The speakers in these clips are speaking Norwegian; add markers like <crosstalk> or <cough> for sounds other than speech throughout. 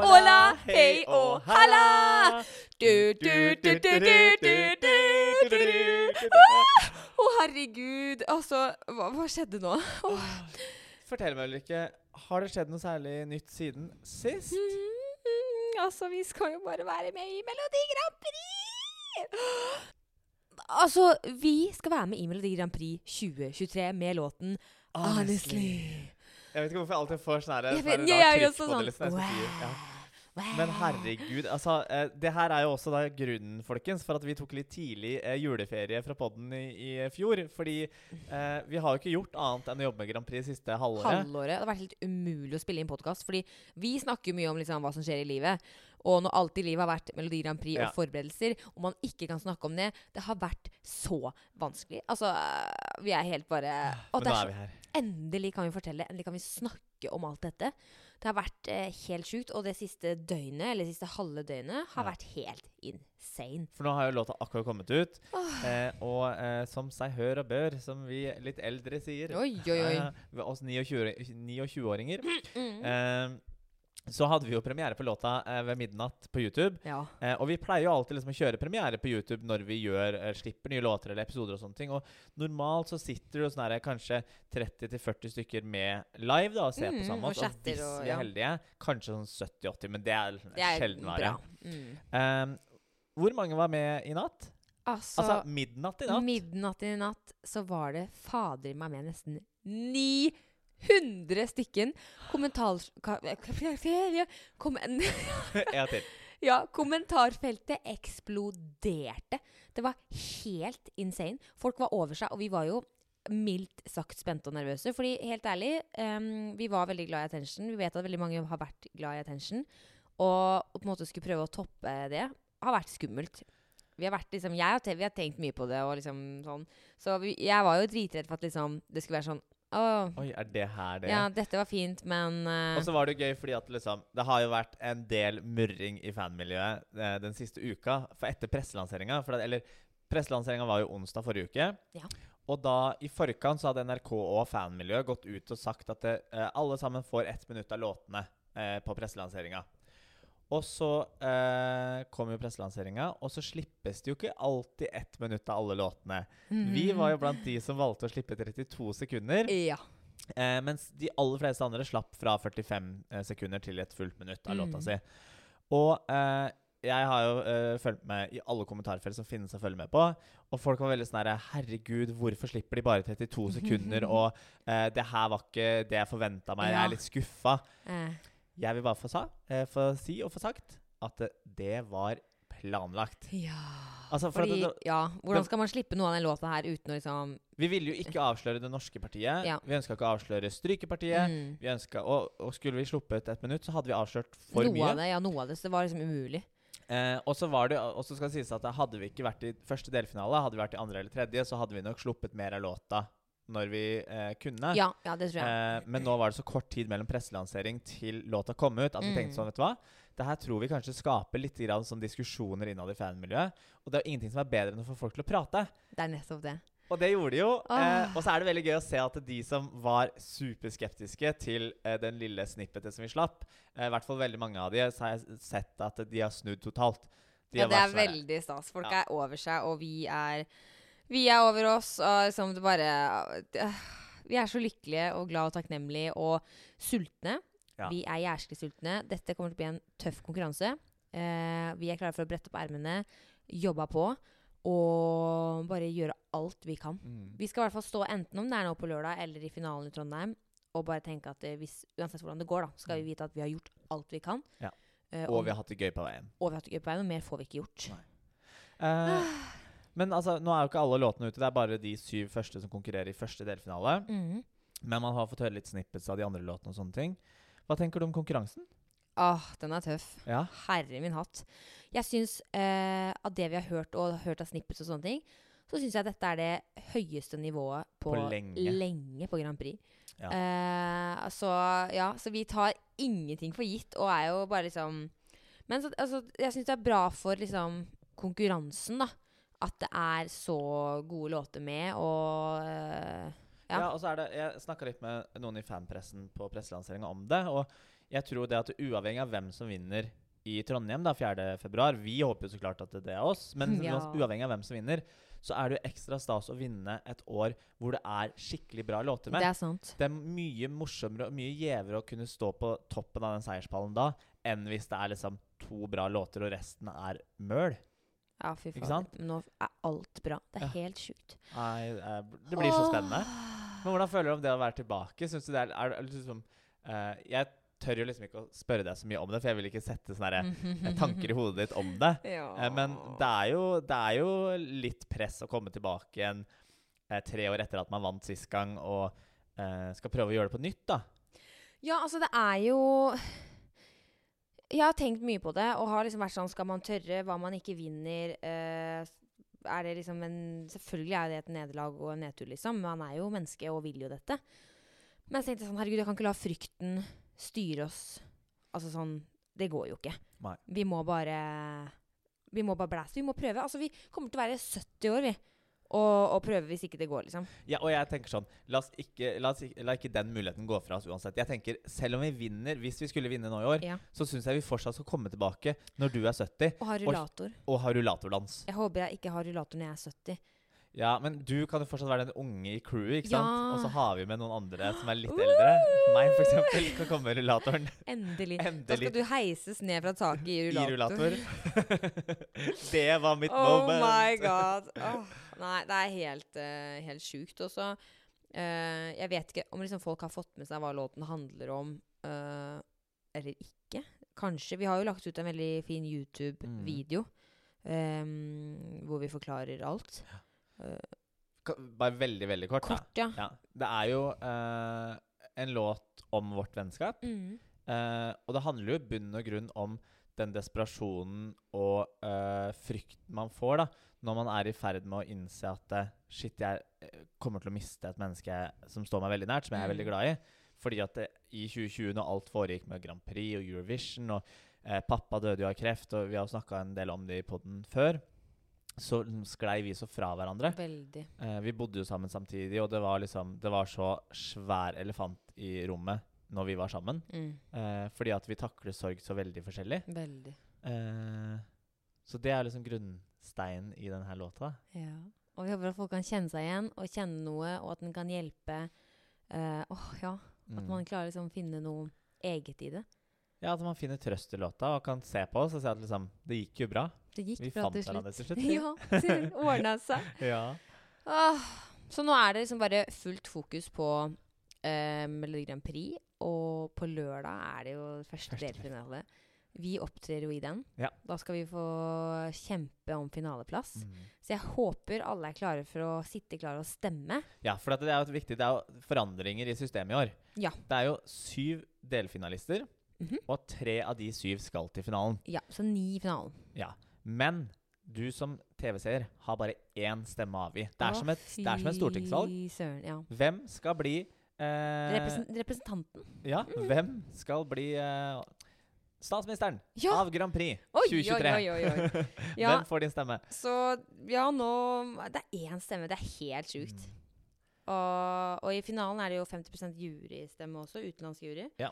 Hola, hei og halla! Å, herregud. Altså, hva, hva skjedde nå? Oh. Fortell meg, Ulrikke. Har det skjedd noe særlig nytt siden sist? Mm, altså, vi skal jo bare være med i Melodi Grand Prix! Altså, vi skal være med i Melodi Grand Prix 2023 med låten Honestly. Jeg vet ikke hvorfor jeg alltid får sånn her- Jeg jeg, jeg, jeg, jeg jeg, jeg, sånn, liksom, jeg Men herregud, altså eh, Det her er jo også da grunnen, folkens, for at vi tok litt tidlig eh, juleferie fra podden i, i fjor. Fordi eh, vi har jo ikke gjort annet enn å jobbe med Grand Prix siste halvåret. halvåret. Det har vært helt umulig å spille inn podkast. Fordi vi snakker mye om liksom, hva som skjer i livet. Og når alt i livet har vært Melodi Grand Prix Ja. og forberedelser, og man ikke kan snakke om det Det har vært så vanskelig. Altså, vi er helt bare Og Men nå er vi her. Endelig kan vi fortelle. Endelig kan vi snakke om alt dette. Det har vært eh, helt sjukt. Og det siste døgnet, eller det siste halve døgnet, har Ja. vært helt insane. For nå har jo låta akkurat kommet ut. Eh, og eh, som seg hør og bør, som vi litt eldre sier Oi, oi, oi. Ja, oss 29 29-åringer. Mm. Eh, så hadde vi jo premiere på låta eh, ved midnatt på YouTube. Ja. Eh, og vi pleier jo alltid liksom å kjøre premiere på YouTube når vi gjør, eh, slipper nye låter eller episoder. Og sånne ting Og normalt så sitter det sånn kanskje 30-40 stykker med live da og ser Mm, på sammen og oss. Og hvis og- vi ja. er heldige, kanskje sånn 70-80, men det er, Det er sjelden vare. Mm. Eh, hvor mange var med i natt? Altså, Altså midnatt i natt? Midnatt i natt så var det fader meg med nesten 900 stykken. Kommentar... Kom, <laughs> en til. ja, kommentarfeltet eksploderte. Det var helt insane. Folk var over seg, og vi var jo mildt sagt spente og nervøse. Fordi helt ærlig, um, vi var veldig glad i attention. Vi vet at veldig mange har vært glad i attention. Og på en måte skulle prøve å toppe det har vært skummelt. Vi har vært liksom, har, vi har tenkt mye på det. Liksom sånn. Så vi, jeg var jo dritredd for at liksom, det skulle være sånn Å, Oi, er det her det? ja, dette var fint, men uh... Og så var det jo gøy fordi at liksom, det har jo vært en del murring i fanmiljøet eh, den siste uka. For etter presselanseringa Eller presselanseringa var jo onsdag forrige uke. Ja. Og da i forkant så hadde NRK og fanmiljøet gått ut og sagt at det, eh, alle sammen får ett minutt av låtene eh, på presselanseringa. Og så eh, kom jo presselanseringa, og så slippes det jo ikke alltid ett minutt av alle låtene. Vi var jo blant de som valgte å slippe 32 sekunder. Ja. Eh, mens de aller fleste andre slapp fra 45 eh, sekunder til et fullt minutt av låta Mm. si. Og eh, jeg har jo eh, fulgt med i alle kommentarfelt som finnes å følge med på. Og folk var veldig sånn herre Herregud, hvorfor slipper de bare 32 sekunder? <laughs> og eh, det her var ikke det jeg forventa meg. Jeg er litt skuffa. Eh. Jeg vil bare få, sa, eh, få si og få sagt at eh, det var planlagt. Ja Altså, Fordi, det- ja, Hvordan skal man slippe noe av den låta her uten å liksom Vi ville jo ikke avsløre det norske partiet. Ja. Vi ønska ikke å avsløre Strykepartiet. mm, Vi ønsket, og, og skulle vi sluppet et minutt, så hadde vi avslørt for Noe mye. av det, ja, noe av det. Så det var liksom umulig. Eh, og så var det, og så skal det sies at hadde vi ikke vært i første delfinale, hadde vi vært i andre eller tredje, så hadde vi nok sluppet mer av låta når vi eh, kunne. Ja, ja, det tror jeg. Eh, men nå var det så kort tid mellom presselansering til låta kom ut at vi Mm. tenkte sånn, vet du hva Det her tror vi kanskje skaper litt grann sånn diskusjoner innad i fanmiljøet. Og det er jo ingenting som er bedre enn å få folk til å prate. Det er nettopp det. Og det gjorde de jo. Eh, og så er det veldig gøy å se at de som var superskeptiske til eh, den lille snippetet som vi slapp, eh, i hvert fall veldig mange av de, så har jeg sett at de har snudd totalt. De Ja, det er veldig stas. Folk Ja. er over seg, og vi er Vi er over oss, og liksom det bare øh, Vi er så lykkelige og glad og takknemlige og sultne. Ja. Vi er jæsklig sultne. Dette kommer til å bli en tøff konkurranse. Eh, vi er klare for å brette opp ermene, jobbe på og bare gjøre alt vi kan. Mm. Vi skal i hvert fall stå enten om det er nå på lørdag eller i finalen i Trondheim, og bare tenke at eh, hvis, uansett hvordan det går, da, skal vi vite at vi har gjort alt vi kan. Ja. Eh, Og vi har hatt det gøy på veien. og vi har hatt det gøy på veien, og mer får vi ikke gjort. Nei. Eh, men altså, nå er jo ikke alle låtene ute. Det er bare de syv første som konkurrerer i første delfinale. Mm. Men man har fått høre litt snippets av de andre låtene og sånne ting. Hva tenker du om konkurransen? Åh, den er tøff. Ja. Herre min hatt. Jeg syns eh, av det vi har hørt, og hørt av snippets og sånne ting, så syns jeg dette er det høyeste nivået på, På lenge. lenge på Grand Prix. Ja. Eh, så ja, så vi tar ingenting for gitt, og er jo bare liksom Men så, altså, jeg syns det er bra for liksom konkurransen, da. At det er så gode låter med, og eh, Ja. Ja, og så er det, Jeg snakka litt med noen i fanpressen på presselanseringa om det. Og jeg tror det at uavhengig av hvem som vinner i Trondheim da, 4.2 Vi håper jo så klart at det er oss, men <laughs> Ja. uavhengig av hvem som vinner, så er det jo ekstra stas å vinne et år hvor det er skikkelig bra låter med. Det er sant. Det er mye morsommere og mye gjevere å kunne stå på toppen av den seierspallen da, enn hvis det er liksom to bra låter og resten er møl. Ja, fy Ikke faen. sant? Nå er alt bra. Det er Ja. helt sjukt. Nei, eh, det blir så spennende. Men hvordan føler du om det å være tilbake? Synes du det er, er, er liksom, eh, Jeg tør jo liksom ikke å spørre deg så mye om det, for jeg vil ikke sette sånne eh, tanker i hodet ditt om det. <laughs> Eh, men det er, jo, det er jo litt press å komme tilbake igjen eh, tre år etter at man vant sist gang, og eh, skal prøve å gjøre det på nytt, da. Ja, altså, det er jo Jeg har tenkt mye på det, og har liksom vært sånn Skal man tørre hva man ikke vinner? eh, er det liksom en Selvfølgelig er det et nederlag og en nedtur, liksom. Man er jo menneske og vil jo dette. Men jeg tenkte sånn Herregud, jeg kan ikke la frykten styre oss. Altså sånn Det går jo ikke. Nei. Vi må bare Vi må bare blæse. Vi må prøve. Altså, vi kommer til å være 70 år, vi. Og, og prøve hvis ikke det går, liksom. Ja, og jeg tenker sånn La ikke, la ikke, la ikke den muligheten gå fra oss uansett. Jeg tenker, Selv om vi vinner, hvis vi skulle vinne nå i år, Ja. så syns jeg vi fortsatt skal komme tilbake når du er 70 Og ha rullator. og ha rullatordans. Jeg håper jeg ikke har rullator når jeg er 70. Ja, men du kan jo fortsatt være den unge i crewet, ikke sant? Og så har vi med noen andre som er litt eldre. Meg, for eksempel, kan komme med rullatoren Endelig. Endelig. Da skal du heises ned fra taket i i rullator. rullator. <laughs> det var mitt Oh moment! my god. Oh, nei, det er helt, uh, helt sjukt. Og så eh, Jeg vet ikke om liksom folk har fått med seg hva låten handler om, uh, eller ikke. Kanskje. Vi har jo lagt ut en veldig fin YouTube-video um, hvor vi forklarer alt. Eh, Bare veldig, veldig kort. da. kort, ja. Ja. Det er jo eh, en låt om vårt vennskap. Mm. Eh, og det handler jo i bunn og grunn om den desperasjonen og eh, frykten man får da når man er i ferd med å innse at eh, shit, jeg eh, kommer til å miste et menneske som står meg veldig nært, som jeg er Mm. veldig glad i. Fordi at det, i 2020, når alt foregikk med Grand Prix og Eurovision, og eh, pappa døde jo av kreft, og vi har jo snakka en del om det i poden før, så sklei vi så fra hverandre. Veldig. Eh, vi bodde jo sammen samtidig, og det var liksom Det var så svær elefant i rommet når vi var sammen. Mm. Eh, fordi at vi takler sorg så veldig forskjellig. Veldig. Eh, så det er liksom grunnsteinen i denne låta. Ja. Og vi håper at folk kan kjenne seg igjen og kjenne noe, og at den kan hjelpe. eh, åh, ja. At Mm. man klarer liksom å finne noe eget i det. Ja, At man finner trøst i låta og kan se på oss og si at liksom Det gikk jo bra. Det gikk Vi bra fant til hverandre til slutt. vi. <laughs> ja, det ordna seg. <laughs> ja. Åh, så nå er det liksom bare fullt fokus på eh, Melodi Grand Prix, og på lørdag er det jo første Første delfinale. Vi opptrer jo i den. Ja. Da skal vi få kjempe om finaleplass. Mm. Så jeg håper alle er klare for å sitte klare og stemme. Ja, for det er jo viktig Det er jo forandringer i systemet i år. Ja. Det er jo syv delfinalister, Mhm. og tre av de syv skal til finalen. Ja, så ni i finalen. Ja. Men du som TV-seer har bare én stemme å avgi. Det er, Å, som et, det er som et stortingsvalg. Fy søren. Ja. Hvem skal bli eh, Represen representanten. Ja, hvem skal bli eh, statsministeren Ja! av Grand Prix Oi, 2023? oi, oi, oi. Ja, <laughs> Hvem får din stemme? så ja, nå Det er én stemme. Det er helt sjukt. Mm. Og, og i finalen er det jo 50% jurystemme også. Utenlandsk jury. Ja.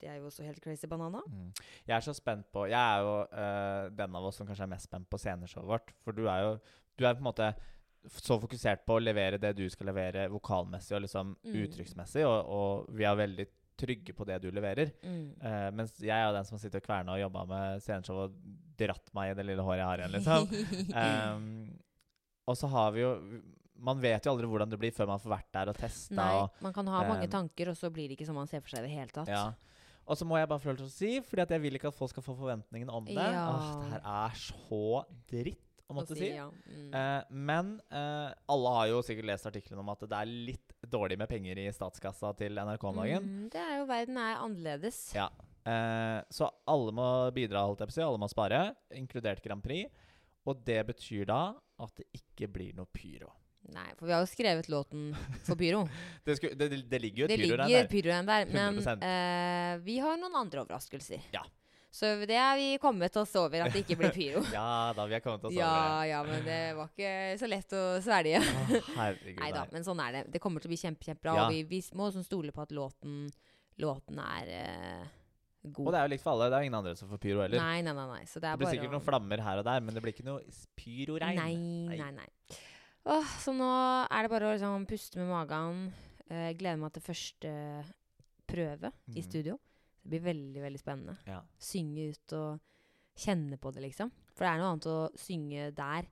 Det er jo også helt crazy banana. Mm. Jeg er så spent på Jeg er jo eh, den av oss som kanskje er mest spent på sceneshowet vårt. For du er jo Du er på en måte så fokusert på å levere det du skal levere vokalmessig og liksom Mm. uttrykksmessig, og, og vi er veldig trygge på det du leverer. Mm. Uh, mens jeg er den som har sittet og kverna og jobba med sceneshow og dratt meg i det lille håret jeg har igjen, liksom. um, <laughs> og så har vi jo Man vet jo aldri hvordan det blir før man får vært der og testa. Nei, og man kan ha mange eh, tanker, og så blir det ikke som man ser for seg i det hele tatt. Ja. Og så må jeg bare få lov til å si, fordi at jeg vil ikke at folk skal få forventningene om det. Ja. Åh, det her er så dritt å måtte si. ja. Mm. Eh, men eh, alle har jo sikkert lest artikkelen om at det er litt dårlig med penger i statskassa til NRK om dagen. Mm, det er jo Verden er annerledes. Ja. Eh, så alle må bidra, holdt jeg på å si. Alle må spare, inkludert Grand Prix. Og det betyr da at det ikke blir noe pyro. Nei, for vi har jo skrevet låten for pyro. <laughs> Det, sku, det, det ligger jo et det pyro der. ligger der. Men 100%. eh, vi har noen andre overraskelser. Ja. Så det er vi kommet oss over, at det ikke blir pyro. <laughs> Ja da, vi er kommet oss over ja, ja, men det var ikke så lett å svelge. det. <laughs> Nei da, men sånn er det. Det kommer til å bli kjempe, kjempebra. Ja. Og vi, vi må sånn stole på at låten, låten er uh, god. Og det er jo likt for alle. Det er jo ingen andre som får pyro heller. Nei, nei, nei. nei. Så det Det er blir bare sikkert noen flammer her og der, men det blir ikke noe pyroregn. Nei. nei, nei. Åh, så nå er det bare å liksom puste med magen. Eh, gleder meg til første prøve i Mhm. studio. Det blir veldig, veldig spennende. Ja. Synge ut og kjenne på det, liksom. For det er noe annet å synge der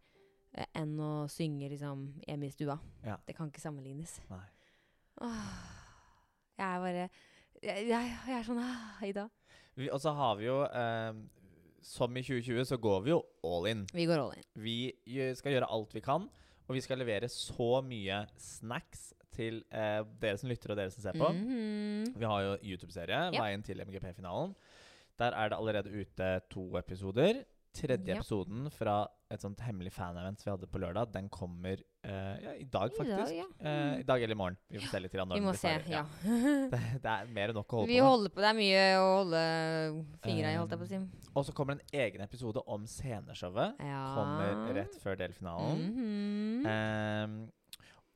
eh, enn å synge liksom hjemme i stua. Ja. Det kan ikke sammenlignes. Nei. Åh, jeg er bare Jeg, jeg, jeg er sånn ah, Ida. Vi- Og så har vi jo eh, Som i 2020 så går vi jo all in. Vi går all in. Vi skal gjøre alt vi kan, og vi skal levere så mye snacks til eh, dere som lytter og dere som ser på. Mhm. Vi har jo YouTube-serie, Ja. Veien til MGP-finalen. Der er det allerede ute to episoder. Tredje Ja. episoden fra et sånt hemmelig fan-event vi hadde på lørdag, den kommer ja, i dag, I dag, faktisk. ja. Eh, I dag eller i morgen. Vi får se litt når Vi må se, ja. <laughs> Det, det er mer enn nok å holde Vi på med. på. Det er mye å holde fingra i, holdt jeg på å si. Og så kommer en egen episode om sceneshowet. Ja. Kommer rett før delfinalen. Mhm. Ehm,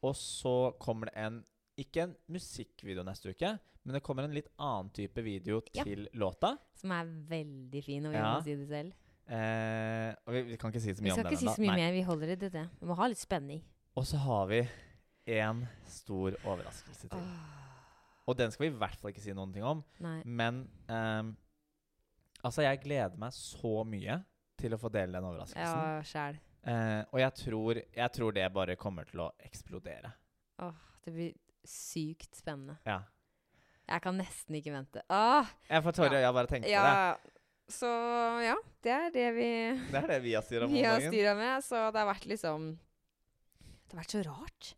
og så kommer det en Ikke en musikkvideo neste uke, men det kommer en litt annen type video Ja. til låta. Som er veldig fin, og vi Ja. må si det selv. Eh, og vi, vi kan ikke si så mye om den Vi skal ikke si så mye ennå. mer. Vi holder det til det. Vi må ha litt spenning. Og så har vi en stor overraskelse til. Og den skal vi i hvert fall ikke si noen ting om. nei. Men um, altså, jeg gleder meg så mye til å få dele den overraskelsen. Ja, selv. Uh, og jeg tror, jeg tror det bare kommer til å eksplodere. Åh, det blir sykt spennende. Ja. Jeg kan nesten ikke vente. Åh, Jeg får tårer i Ja. øya bare tenke på ja. Så ja, det er det vi det. Det er det vi har styra med, så det har vært liksom Det har vært så rart.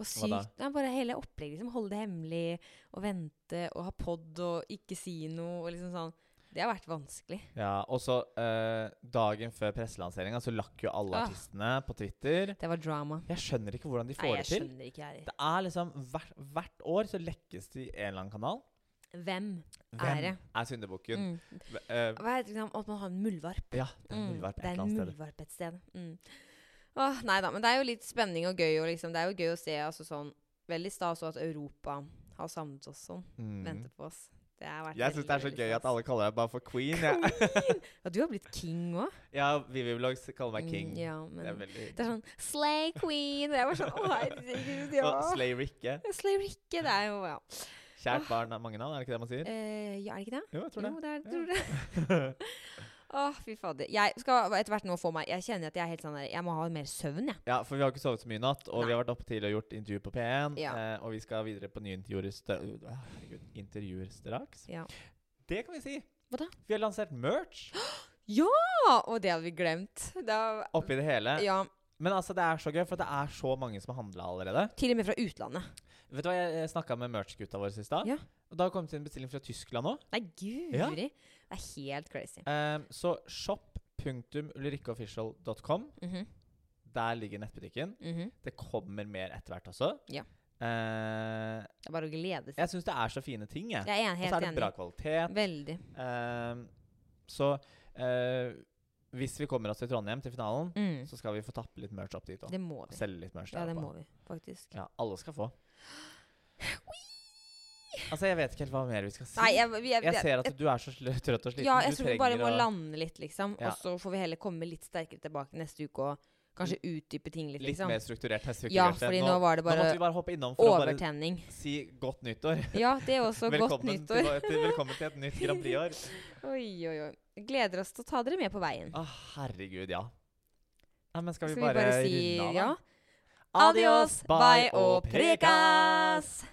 Og sykt. Er bare hele opplegget. Liksom, holde det hemmelig, og vente, og ha pod, og ikke si noe, og liksom sånn. Det har vært vanskelig. Ja, og så eh, dagen før presselanseringa så lakk jo alle Ah. artistene på Twitter. Det var drama. Jeg skjønner ikke hvordan de får Nei, det til. ikke, jeg. Det er liksom hvert, hvert år så lekkes det i en eller annen kanal. Hvem? Hvem det? er syndebukken? Mm. V- eh, Hva heter det? liksom, At man har en muldvarp. ja, det er en Mm, muldvarp et det er en annet sted. muldvarp et sted. Mm. Åh, nei da, men det er jo litt spenning og gøy. Og liksom, det er jo gøy å se altså sånn Veldig stas at Europa har samlet oss sånn. Mm. Venter på oss. Har Jeg syns det er så gøy at alle kaller deg bare for queen. Ja, <laughs> Ja, du har blitt king òg. ja Vivi Vlogs kaller meg king. Mm, ja, Det er veldig det er sånn Slay queen. Jeg var sånn Å, herregud, ja. <laughs> Og Slay Rikke. Slay Rikke. Det er jo Ja. Kjært barn er mange navn, er det ikke det man sier? Eh, ja, er det ikke det? Jo, jeg tror det. Jo, det er tror det. <laughs> Å, fy fader. Jeg skal etter hvert nå få meg Jeg kjenner at jeg er helt sånn der Jeg må ha mer søvn, jeg. Ja, for vi har ikke sovet så mye i natt, og vi har vært oppe tidlig og gjort intervju på P1. Ja. Eh, og vi skal videre på nye intervjuer, herregud, intervjuer straks. Ja. Det kan vi si! Hva da? Vi har lansert merch <gasps> Ja! Og det hadde vi glemt. Da, oppi det hele. ja, Men altså, det er så gøy, for det er så mange som har handla allerede. til og med fra utlandet. Vet du hva, Jeg, snakka med merch-gutta våre i stad. Ja. Og da har det kommet inn bestilling fra Tyskland òg. Nei, guri. Det er helt crazy. Um, så shop.ulrikkeofficial.com. Mhm, Der ligger nettbutikken. mhm. Det kommer mer etter hvert også. Ja. Uh, Det er bare å glede seg. jeg syns det er så fine ting, jeg. Jeg er en- Og så er det bra kvalitet. Veldig. Uh, så uh, hvis vi kommer oss til Trondheim til finalen, Mm. så skal vi få tappe litt merch opp dit òg. Det må vi. Selge litt merch Ja, det må vi faktisk. Ja, alle skal få. <gasps> Altså, jeg vet ikke helt hva mer vi skal si. Nei, jeg, jeg, jeg ser at du er så trøtt og sliten. Ja, jeg tror vi bare må å- lande litt, liksom. Ja. Og så får vi heller komme litt sterkere tilbake neste uke og kanskje utdype ting litt, liksom. Litt mer strukturert neste uke. Ja, fordi nå var det nå måtte bare vi bare hoppe innom for å bare overtenning. si godt nyttår. Ja, det er også <laughs> godt nyttår. Til, til, velkommen til et nytt Grand Prix-år. <laughs> Oi, oi, oi. Gleder oss til å ta dere med på veien. Å, herregud, ja. Nei, men skal vi Skal bare, si runde av, da? ja? Adios, bye og prekas!